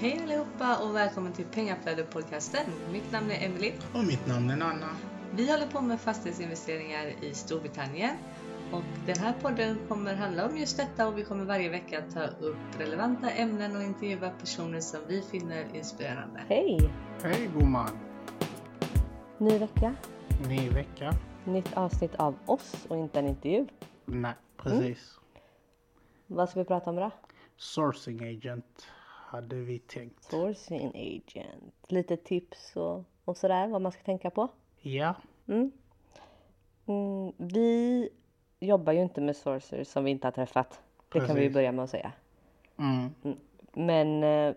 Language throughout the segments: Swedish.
Hej allihopa och välkommen till Pengaflödet-podcasten. Mitt namn är Emily. Och mitt namn är Nanna. Vi håller på med fastighetsinvesteringar i Storbritannien. Och den här podden kommer handla om just detta och vi kommer varje vecka ta upp relevanta ämnen och intervjua personer som vi finner inspirerande. Hej! Hej gumman. Ny vecka, Ny vecka. nytt avsnitt av oss och inte en intervju. Nej, precis. Vad ska vi prata om då? Sourcing agent hade vi tänkt. Sourcing agent. Lite tips och, och sådär vad man ska tänka på. Ja, Mm. Mm, vi jobbar ju inte med sourcers som vi inte har träffat. Det kan vi börja med att säga. mm, Men eh,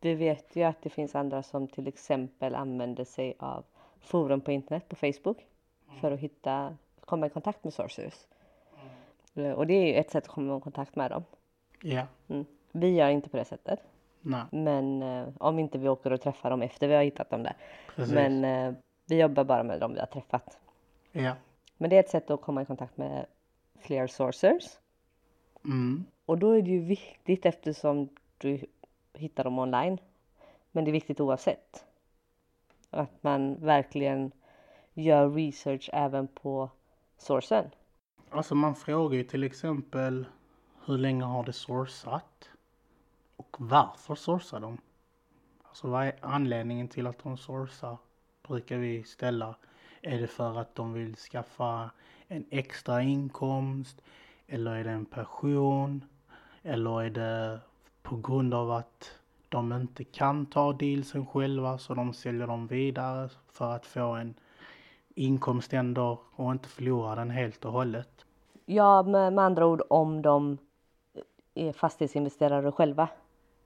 vi vet ju att det finns andra som till exempel använder sig av forum på internet på Facebook för att hitta, komma i kontakt med sourcers. Eh, Och det är ju ett sätt att komma i kontakt med dem. ja, Mm. Vi gör inte på det sättet. Nej, Men eh, om inte vi åker och träffar dem efter vi har hittat dem där. precis. Men eh, vi jobbar bara med dem vi har träffat. Ja, Men det är ett sätt att komma i kontakt med fler sourcers. mm, Och då är det ju viktigt eftersom du hittar dem online. Men det är viktigt oavsett. Att man verkligen gör research även på sourcen. alltså man frågar ju till exempel hur länge har det sourcat? Och varför sourcar de? Alltså vad är anledningen till att de sourcar? Brukar vi ställa. Är det för att de vill skaffa en extra inkomst? Eller är det en passion? Eller är det på grund av att de inte kan ta dealsen själva så de säljer dem vidare för att få en inkomst ändå och inte förlora den helt och hållet? Ja, med, med andra ord om de är fastighetsinvesterare själva.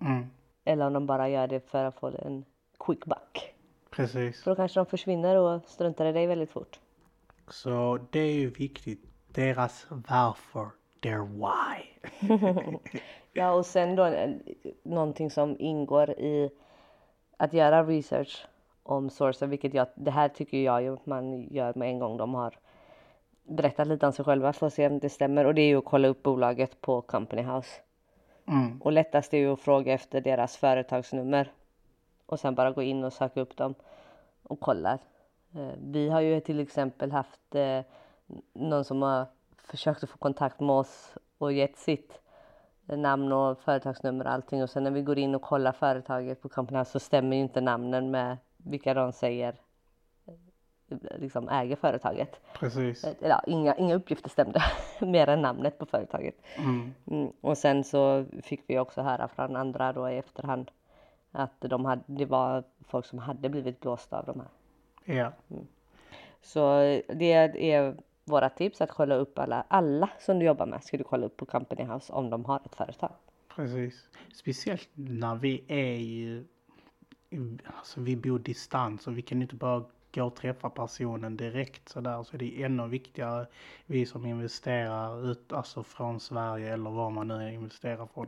Mm, Eller om de bara gör det för att få en quick buck. precis. För då kanske de försvinner och struntar i dig väldigt fort. Så det är ju viktigt. Deras varför, their why. Ja, och sen då eh, någonting som ingår i att göra research om sourcer, vilket jag, det här tycker jag ju att man gör med en gång de har berättat lite om sig själva för att se om det stämmer. Och det är ju att kolla upp bolaget på Company House. Mm, Och lättast är ju att fråga efter deras företagsnummer. Och sen bara gå in och söka upp dem och kolla. Eh, vi har ju till exempel haft eh, någon som har försökt att få kontakt med oss och gett sitt eh, namn och företagsnummer och allting. Och sen när vi går in och kollar företaget på Company så stämmer ju inte namnen med vilka de säger liksom äger företaget. precis. Eh, Ja, inga, inga uppgifter stämde, mer än namnet på företaget. Mm, Mm. Och sen så fick vi också höra från andra då i efterhand att de hade, det var folk som hade blivit blåsta av de här. ja, Så eh, det är våra tips att kolla upp alla, alla som du jobbar med ska du kolla upp på Company House om de har ett företag. precis. Speciellt när vi är ju, alltså vi bor distans och vi kan inte bara gå och träffa personen direkt sådär. Så det är ännu viktigare, vi som investerar ut, alltså från Sverige eller var man nu investerar från,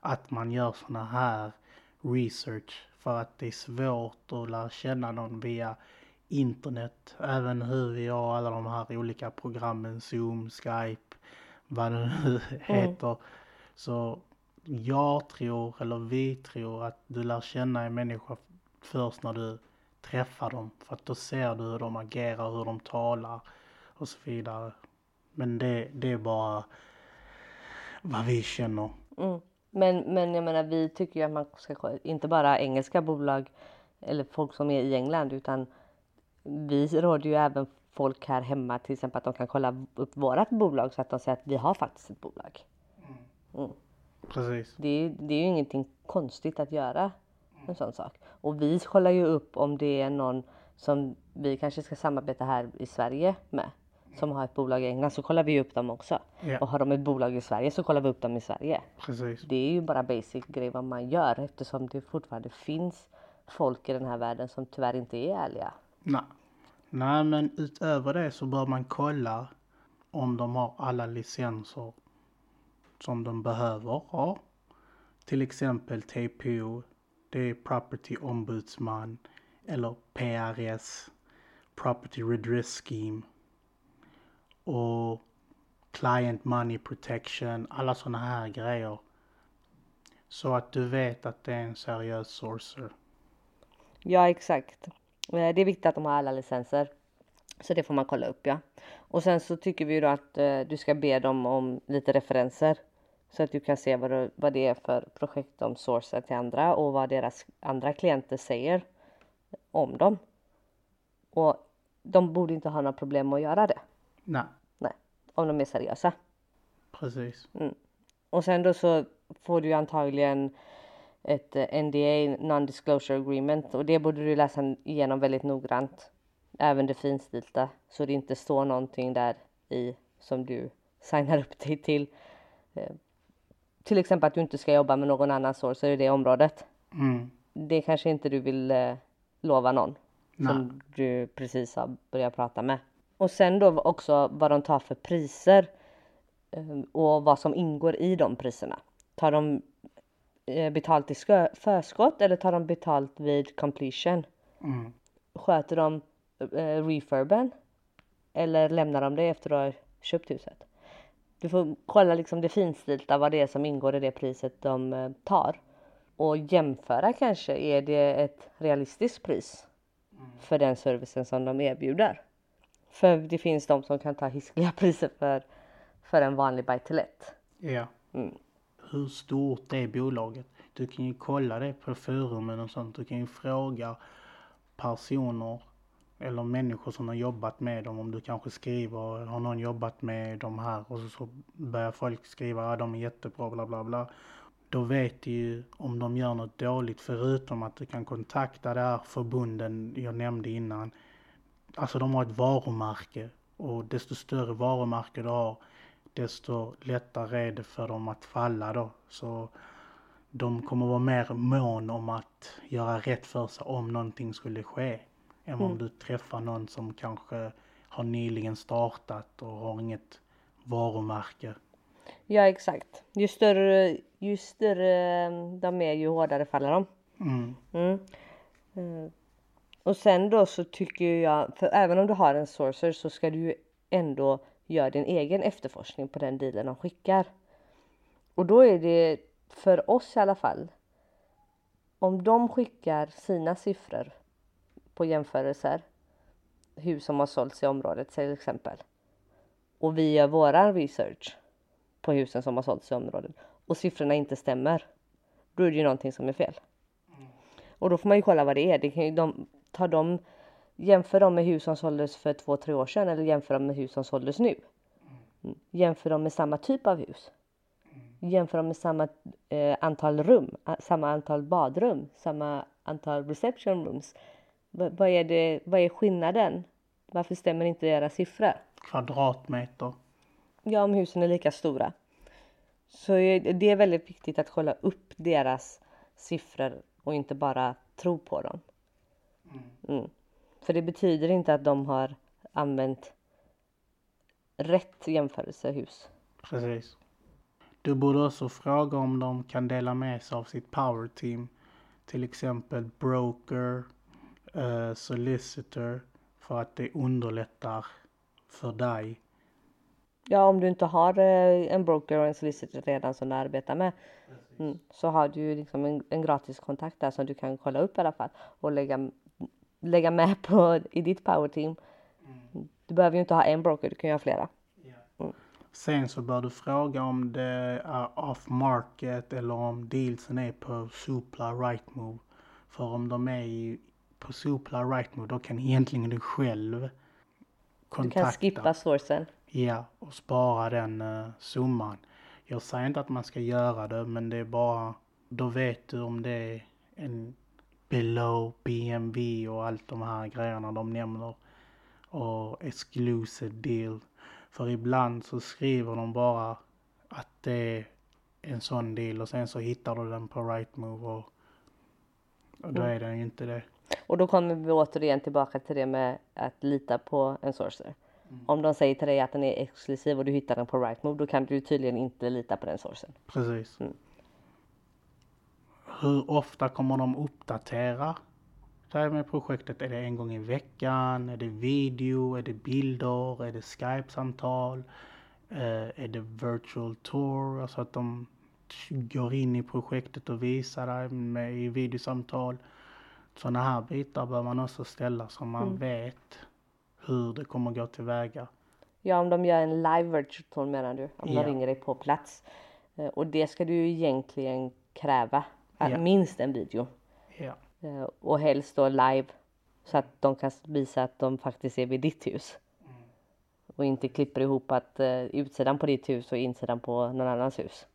att man gör såna här research för att det är svårt att lära känna någon via internet. Även hur vi har alla de här olika programmen, Zoom, Skype, vad det nu heter. Så jag tror, eller vi tror att du lär känna en människa först när du träffar dem. För att då ser du hur de agerar, hur de talar och så vidare. Men det, det är bara vad vi känner. Mm. Men, men jag menar vi tycker ju att man ska inte bara engelska bolag eller folk som är i England utan vi råder ju även folk här hemma till exempel att de kan kolla upp vårat bolag så att de säger att vi har faktiskt ett bolag. Precis. Det är, det är ju ingenting konstigt att göra en sån sak. Och vi kollar ju upp om det är någon som vi kanske ska samarbeta här i Sverige med. Som har ett bolag i England så kollar vi upp dem också. Ja. Och har de ett bolag i Sverige så kollar vi upp dem i Sverige. Precis. Det är ju bara basic grej vad man gör eftersom det fortfarande finns folk i den här världen som tyvärr inte är ärliga. Nej. Nej, men utöver det så bör man kolla om de har alla licenser som de behöver ha. Till exempel TPO, det är Property Ombudsman eller PRS, Property Redress Scheme och Client Money Protection, alla sådana här grejer. Så att du vet att det är en seriös sourcer. Ja, exakt. Eh, det är viktigt att de har alla licenser. Så det får man kolla upp, ja. Och sen så tycker vi ju då att eh, du ska be dem om lite referenser. Så att du kan se vad det, vad det är för projekt de sourcar till andra och vad deras andra klienter säger om dem. Och de borde inte ha några problem med att göra det. Nej, Nej, om de är seriösa. precis. Och sen då så får du antagligen ett eh, NDA, Non-Disclosure Agreement, och det borde du läsa igenom väldigt noggrant. Även det finstilta, så det inte står någonting där i som du signar upp dig till. Till exempel att du inte ska jobba med någon annan source i det området. Mm. Det kanske inte du vill eh, lova någon Nej. som du precis har börjat prata med. Och sen då också vad de tar för priser eh, och vad som ingår i de priserna. Tar de eh, betalt i förskott eller tar de betalt vid completion? Mm. Sköter de eh, refurben? Eller lämnar de det efter att ha köpt huset? Du får kolla liksom det finstilta vad det är som ingår i det priset de eh, tar. Och jämföra kanske, är det ett realistiskt pris för den servicen som de erbjuder? För det finns de som kan ta hiskliga priser för, för en vanlig buy to let. Ja. Mm. Hur stort är bolaget? Du kan ju kolla det på forumen och sånt. Du kan ju fråga personer eller människor som har jobbat med dem. Om du kanske skriver, har någon jobbat med de här? Och så, så börjar folk skriva, ja de är jättebra, bla bla bla. Då vet du ju om de gör något dåligt förutom att du kan kontakta det här förbunden jag nämnde innan. Alltså de har ett varumärke och desto större varumärke du har desto lättare är det för dem att falla då. Så de kommer vara mer mån om att göra rätt för sig om någonting skulle ske. Än om du träffar någon som kanske har nyligen startat och har inget varumärke. Ja exakt. Ju större, ju större eh, de är ju hårdare faller de. Mm. Mm. Eh, Och sen då så tycker jag, för även om du har en sourcer så ska du ju ändå göra din egen efterforskning på den dealen de skickar. Och då är det för oss i alla fall. Om de skickar sina siffror på jämförelser, hus som har sålts i området till exempel. Och vi gör våran research på husen som har sålts i området och siffrorna inte stämmer. Då är det ju någonting som är fel. Och då får man ju kolla vad det är. Det kan ju de, tar de, jämför de med hus som såldes för två, tre år sedan eller jämför de med hus som såldes nu? Mm. Jämför de med samma typ av hus? Jämför de med samma eh, antal rum, samma antal badrum, samma antal reception rooms? Va- vad, är det, vad är skillnaden? Varför stämmer inte deras siffror? Kvadratmeter. Ja, om husen är lika stora. Så det är väldigt viktigt att kolla upp deras siffror och inte bara tro på dem. Mm. För det betyder inte att de har använt rätt jämförelsehus. Precis. Du borde också fråga om de kan dela med sig av sitt power team. Till exempel broker, eh, solicitor. För att det underlättar för dig. Ja, om du inte har eh, en broker och en solicitor redan som du arbetar med mm, så har du ju liksom en, en gratis kontakt där som du kan kolla upp i alla fall och lägga, lägga med på i ditt power team. Du behöver ju inte ha en broker, du kan ju ha flera. Sen så bör du fråga om det är off market eller om dealsen är på Supla Rightmove. För om de är i, på Supla Rightmove då kan egentligen du själv Du kontakta. kan skippa sourcen. Ja, och spara den uh, summan. Jag säger inte att man ska göra det, men det är bara, då vet du om det är en below BMV och allt de här grejerna de nämner. Och exclusive deal. För ibland så skriver de bara att det är en sån deal och sen så hittar du den på Rightmove och, och då är den ju inte det. Och då kommer vi återigen tillbaka till det med att lita på en sourcer. Om de säger till dig att den är exklusiv och du hittar den på Rightmove då kan du tydligen inte lita på den sourcen. Precis. Mm. Hur ofta kommer de uppdatera det här med projektet? Är det en gång i veckan? Är det video? Är det bilder? Är det Skype-samtal? Eh, är det virtual tour? Alltså att de går in i projektet och visar dig med i videosamtal. Sådana här bitar bör man också ställa så man Mm. vet hur det kommer gå tillväga. Ja, om de gör en live virtual tour menar du? Om Ja. de ringer dig på plats. Eh, Och det ska du ju egentligen kräva. Att Ja. Minst en video. Ja, Eh, Och helst då live. Så att de kan visa att de faktiskt är vid ditt hus. Och inte klipper ihop att eh, utsidan på ditt hus och insidan på någon annans hus.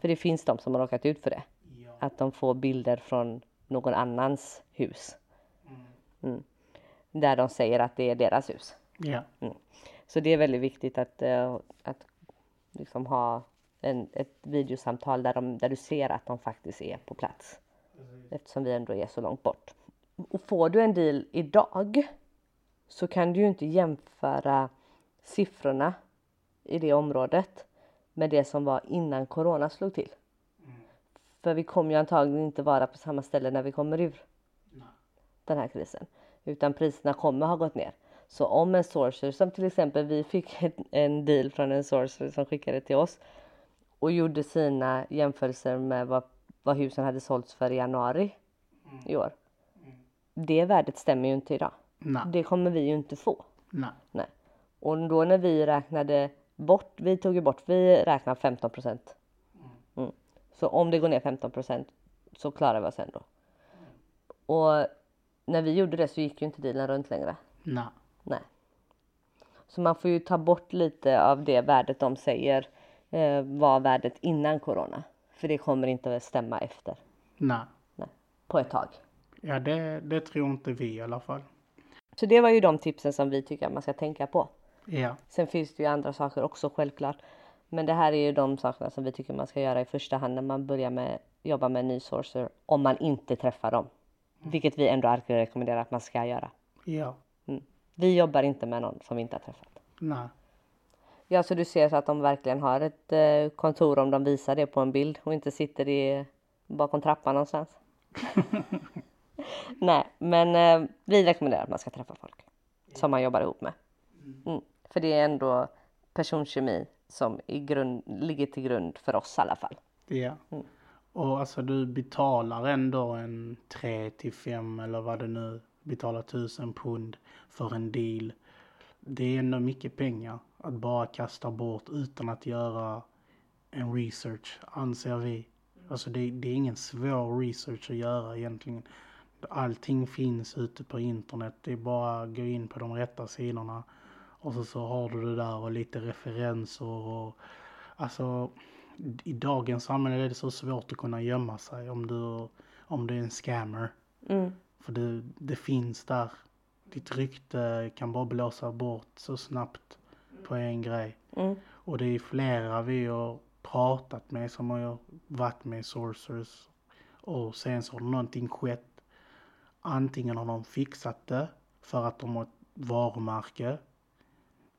För det finns de som har råkat ut för det. ja, Att de får bilder från någon annans hus. Mm. Där de säger att det är deras hus. ja, Så det är väldigt viktigt att, eh, att liksom ha en, ett videosamtal där, de, där du ser att de faktiskt är på plats. Eftersom vi ändå är så långt bort. Och får du en deal idag så kan du ju inte jämföra siffrorna i det området med det som var innan corona slog till. För vi kommer ju antagligen inte vara på samma ställe när vi kommer ur den här krisen. Utan priserna kommer ha gått ner. Så om en sourcer, som till exempel vi fick en deal från en sourcer som skickade till oss och gjorde sina jämförelser med vad, vad husen hade sålts för i januari i år. Det värdet stämmer ju inte idag. nej, Det kommer vi ju inte få. nej, Nej. Och då när vi räknade bort, vi tog ju bort, vi räknade 15 procent. Så om det går ner 15 procent så klarar vi oss ändå. Och när vi gjorde det så gick ju inte dealen runt längre. nej, Nej. Så man får ju ta bort lite av det värdet de säger eh, var värdet innan corona. För det kommer inte att stämma efter. nej. Nej. På ett tag. Ja, det, det tror inte vi i alla fall. Så det var ju de tipsen som vi tycker att man ska tänka på. Ja, Sen finns det ju andra saker också självklart. Men det här är ju de sakerna som vi tycker man ska göra i första hand när man börjar med jobba med en ny sourcer. Om man inte träffar dem. Vilket vi ändå alltid rekommenderar att man ska göra. ja, Mm. Vi jobbar inte med någon som vi inte har träffat. nej, Ja, så du ser så att de verkligen har ett eh, kontor om de visar det på en bild och inte sitter i bakom trappan någonstans. Nej, men eh, vi rekommenderar att man ska träffa folk som man jobbar ihop med. Mm. För det är ändå personkemi som i grund, ligger till grund för oss i alla fall. ja. Och alltså du betalar ändå en 3 till 5 eller vad det nu betalar tusen pund för en deal. Det är ändå mycket pengar att bara kasta bort utan att göra en research anser vi. Alltså det, det är ingen svår research att göra egentligen. Allting finns ute på internet. Det är bara att gå in på de rätta sidorna. Och så, så har du det där och lite referenser och alltså i dagens samhälle är det så svårt att kunna gömma sig om du, om du är en scammer. Mm. För det, det finns där. Ditt rykte kan bara blåsa bort så snabbt på en grej. Mm. Och det är flera vi har pratat med som har varit med i Sourcers. Och sen så har någonting skett. Antingen har de fixat det för att de har ett varumärke.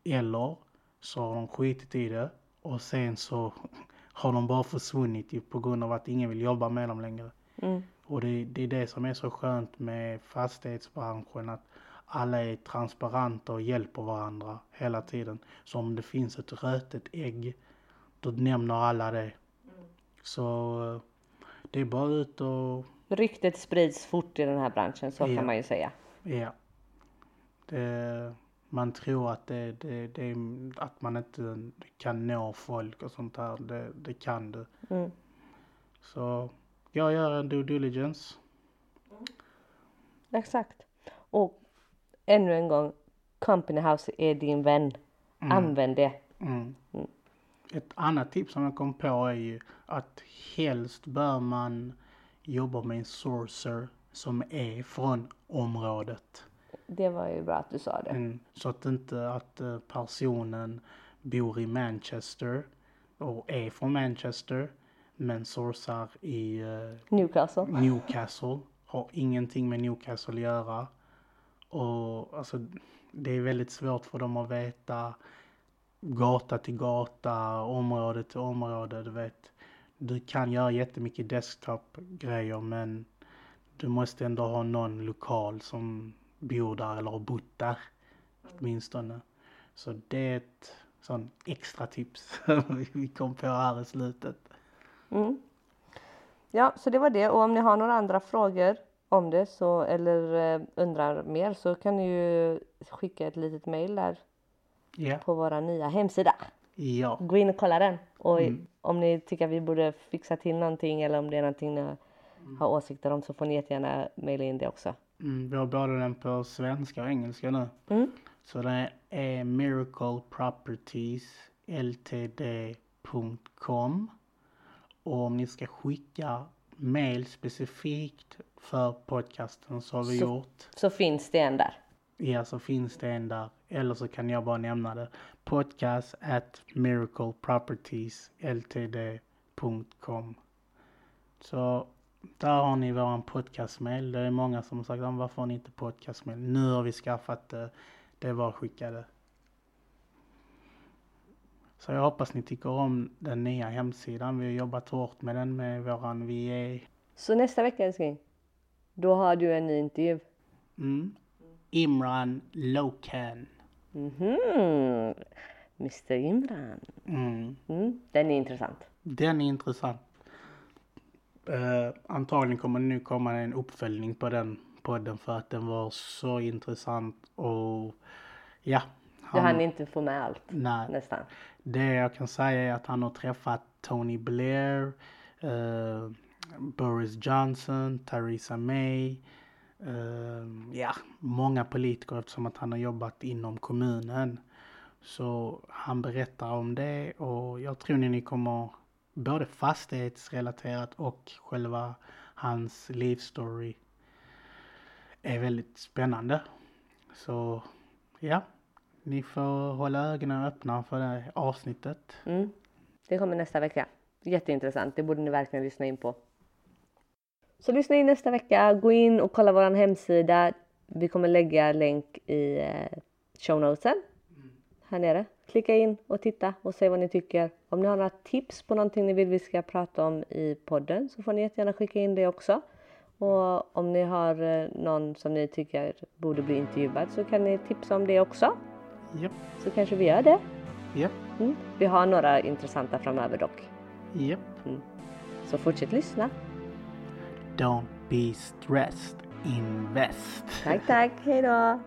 Eller så har de skitit i det. Och sen så har de bara försvunnit ju på grund av att ingen vill jobba med dem längre. Mm. Och det, det är det som är så skönt med fastighetsbranschen att alla är transparenta och hjälper varandra hela tiden. Så om det finns ett rötet ägg, då nämner alla det. Så eh, det är bara ut och, Ryktet sprids fort i den här branschen, så Ja. kan man ju säga. ja. Det, man tror att, det, det, det, att man inte kan nå folk och sånt här. Det, det kan du. Mm. Så jag gör en due diligence. Exakt. Och ännu en gång, Company House är din vän. Använd det. Mm. Ett annat tips som jag kom på är ju att helst bör man jobba med en sourcer som är från området. Det var ju bra att du sa det. Mm. Så att inte att eh, personen bor i Manchester och är från Manchester men sourcar i eh, Newcastle. Newcastle. Har ingenting med Newcastle att göra. Och alltså det är väldigt svårt för dem att veta gata till gata, område till område. Du vet, du kan göra jättemycket desktop-grejer men du måste ändå ha någon lokal som bor där eller har bott där åtminstone. Så det är ett sån extra tips vi kom på här i slutet. Mm. Ja, så det var det. Och om ni har några andra frågor om det så, eller eh, undrar mer så kan ni ju skicka ett litet mail där Ja. på vår nya hemsida. Ja. Gå in och kolla den. Och om ni tycker att vi borde fixa till någonting eller om det är någonting ni har åsikter om så får ni jättegärna mejla in det också. Mm, vi har både den på svenska och engelska nu. Mm. Så det är Miracle Properties ltd.com. Och om ni ska skicka mail specifikt för podcasten så har vi Så- gjort. Så finns det en där. Ja, så finns det en där. Eller så kan jag bara nämna det. Podcast at miraclepropertiesltd.com Så där har ni våran podcastmail. Det är många som har sagt "Ah, varför har ni inte podcastmail? Nu har vi skaffat det. Det var skickade. Så jag hoppas ni tycker om den nya hemsidan. Vi har jobbat hårt med den med våran VA. Så nästa vecka älskling, då har du en ny intervju. Mm. Imran Lokan. Mhm. Mr Imran. Mm. Mm. Den är intressant. Den är intressant. Eh, antagligen kommer det nu komma en uppföljning på den podden för att den var så intressant och ja. Du Han, hann inte få med allt nej, nästan. det jag kan säga är att han har träffat Tony Blair, eh, Boris Johnson, Theresa May, eh, ja, många politiker eftersom att han har jobbat inom kommunen. Så han berättar om det och jag tror ni kommer både fastighetsrelaterat och själva hans livsstory är väldigt spännande. Så ja, ni får hålla ögonen öppna för det avsnittet. Mm. Det kommer nästa vecka. Jätteintressant. Det borde ni verkligen lyssna in på. Så lyssna in nästa vecka. Gå in och kolla vår hemsida. Vi kommer lägga länk i eh, show notesen. Här nere. Klicka in och titta och se vad ni tycker. Om ni har några tips på någonting ni vill vi ska prata om i podden så får ni jättegärna skicka in det också. Och om ni har eh, någon som ni tycker borde bli intervjuad så kan ni tipsa om det också. Japp, Så kanske vi gör det. japp, Mm. Vi har några intressanta framöver dock. japp. Så fortsätt lyssna. Don't be stressed, invest. Tack, tack. Hej då.